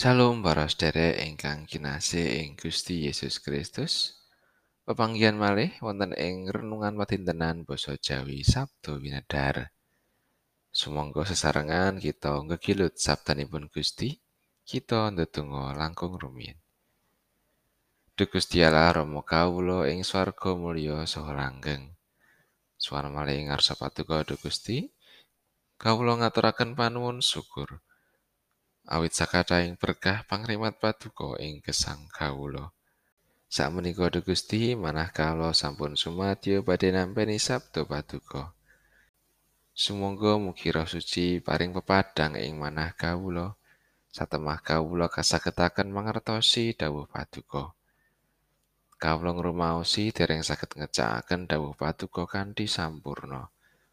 Shalom para sedherek ingkang kinasih ing Gusti Yesus Kristus. Pepanggihan malih wonten ing renungan padintenan basa Jawi Sabdo Winedhar. Sumangga sesarengan kita ngegilut sabdanipun Gusti, kita ndedonga langkung rumiyin. Duh Gusti Allah Rama kawula ing swarga mulya saha langgeng. Suwan malih ing ngarsa Duh Gusti, kawula ngaturaken panuwun syukur. Awit sakathahing berkah pangrimat paduka ing gesang kawula. Sakmenika Duh Gusti manah kawula sampun sumadyo badhe nampi sabda paduka. Sumangga mugi Roh Suci paring pepadang ing manah kawula. Satemah kawula kasagetaken mangertosi dawuh paduka. Kawula ngrumaosi dereng saged ngecakaken dawuh paduka kanthi sampurna.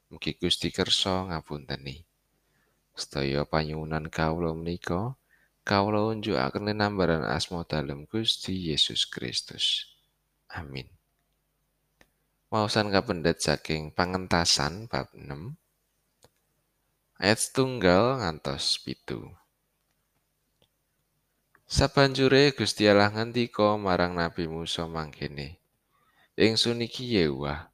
Mugi Gusti kersa ngapunteni. Sedaya panyuwunan kawula menika kawula unjukaken linambaran asma dalem Gusti Yesus Kristus. Amin. Maosan kapendet saking pangentasan bab 6 ayat setunggal ngantos pitu. Sabanjure Gusti Allah ngendika marang Nabi Musa mangkene. Ingsun iki Yehuwa.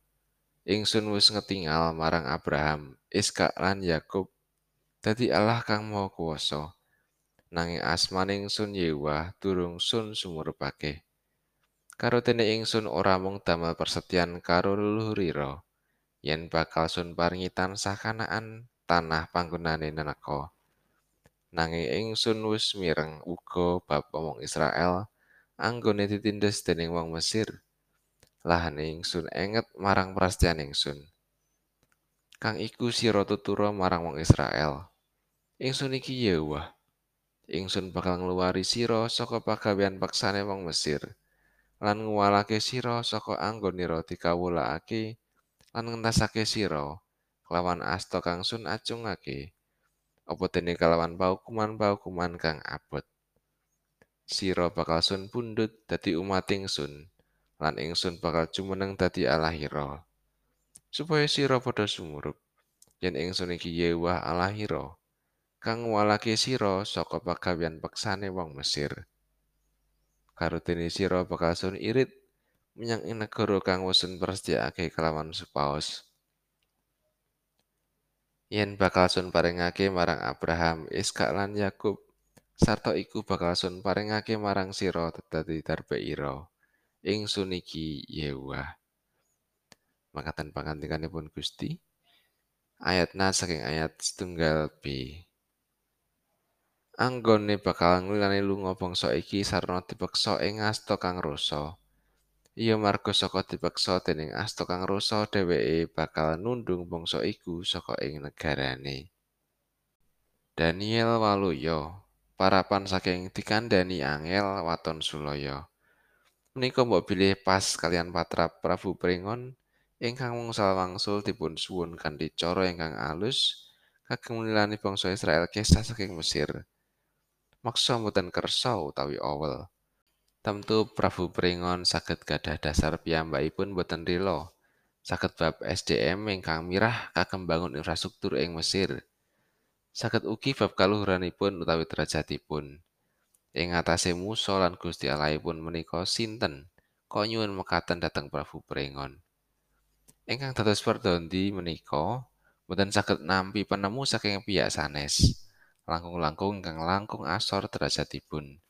Ingsun wis ngetingal marang Abraham, Iskak lan Yakub dadi Allah kang Maha Kuwasa. Nanging asmaning Sun Yewa durung sun sumurupake. Karo dene ingsun ora mung damel persetyan karo leluhurira, yen bakal sun paringi tansah kanaan tanah panggonane neneka. Nanging ingsun wis mireng uga bab wong Israel anggone ditindes dening wong Mesir. Lahan ingsun enget marang prasetyan ingsun. Kang iku sira tutura marang wong Israel. Ingsun iki Yehuwa. Ingsun bakal ngluwari sira saka pagawean paksane wong Mesir lan nguwalake sira saka anggonira dikawulake lan ngentasake sira kelawan asta kang sun acungake. Apa dene kelawan paukuman-paukuman kang abot? Sira bakal sun pundhut dadi umat ingsun lan ingsun bakal jumeneng dadi Allahira supaya sira padha sumurup yen ingsun iki Yehuwa Allahira kang ngwalake sira saka pagawean peksane wong Mesir. Karo dene sira bakal sun irit menyang ing negara kang wis persiake kelawan supaos. Yen bakal sun paringake marang Abraham, Iskak lan Yakub, sarta iku bakal sun paringake marang sira dadi darbeira. Ingsun iki Yehuwa. Makaten pangandikanipun Gusti. Ayatna saking ayat setunggal B. anggone bakal nglilani lunga bangsa iki sarana dipeksa ing asta kang rasa. Iya marga saka dipeksa dening asta kang rasa dheweke bakal nundung bangsa iku saka ing negarane. Daniel waluya parapan saking dikandani angel waton sulaya. Menika mbok bilih pas kalian patrap Prabu Pringon ingkang wangsul wangsul dipun suwun kanthi cara ingkang alus kagem nilani bangsa Israel kesah saking Mesir. Maksa mboten kersa utawi awel. Tentu Prabu Pringon saged gadah dasar piyambakipun boten rila saged bab SDM ingkang mirah kagem bangun infrastruktur ing Mesir. Saged ugi bab kaluhuranipun utawi derajatipun. Ing ngatasé Musa lan Gusti Allahipun menika sinten? Kok nyuwun mekaten dhateng Prabu Pringon. Ingkang dados perdondi menika boten saged nampi penemu saking pihak sanes. Langkung-langkung kang langkung asor derajatipun.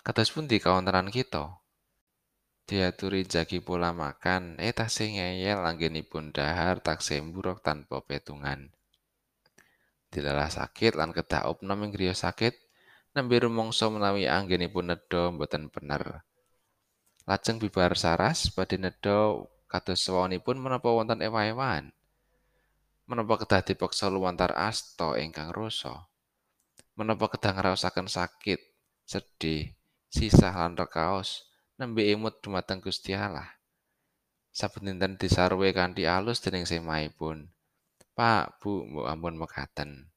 Kados pundi kawontenan kita? Diaturi jagi pola makan, eh tasih ngeyel anggenipun dahar taksih mburok tanpa petungan. Dilalah sakit lan kedah opnom ing griya sakit, nembe rumangsa menawi anggenipun nedha mboten bener. Lajeng bibar saras badhe nedha kados sawonipun menapa wonten ewah-ewahan. Menapa kedah dipaksa lumantar asta ingkang rasa menapa kedah ngraosaken sakit sedih sisah lan rekaos? Nembe imut dumateng Gusti Allah. Saben dinten disarwe kanthi alus dening semaipun. Pak Bu mbok ampun mekaten.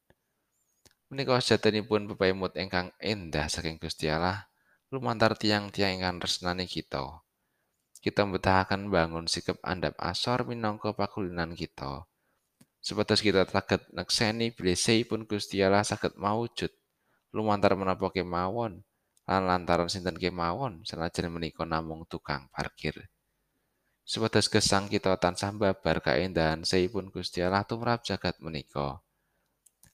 Menika sejatenipun pepemut ingkang endah saking Gusti Allah lumantar tiang-tiang ingkang resnani kita. Kita mbetahaken bangun sikap andap asor minangka pakulinan kita supados kita saged nekseni blesihipun Gusti Allah saged maujud lumantar menapa kemawon lan lantaran sinten kemawon senajan menika namung tukang parkir. Supados gesang kita tansah babar kaendahan seipun Gusti Allah tumrap jagat menika.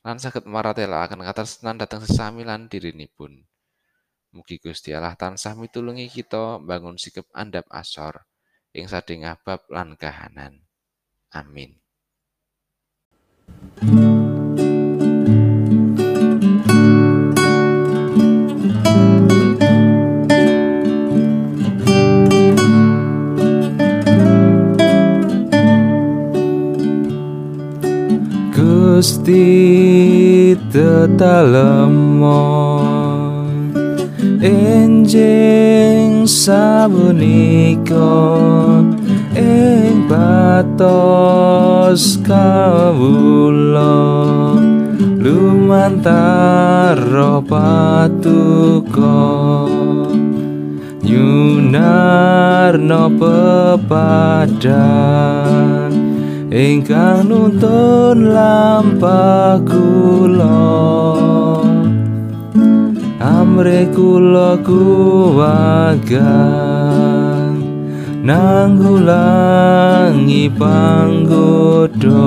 Lan saged maratelakaken katresnan dhateng sesami lan dirinipun. Mugi Gusti Allah tansah mitulungi kita bangun sikap andap asor ing sadengah bab lan kahanan. Amin. Gusti tetalemon enjing sabunika ing batos kawula lumantar patuko. Nyunarno pepadan ingkang nuntun lampah kula. Amre kula kuwagan nanggulangi panggoda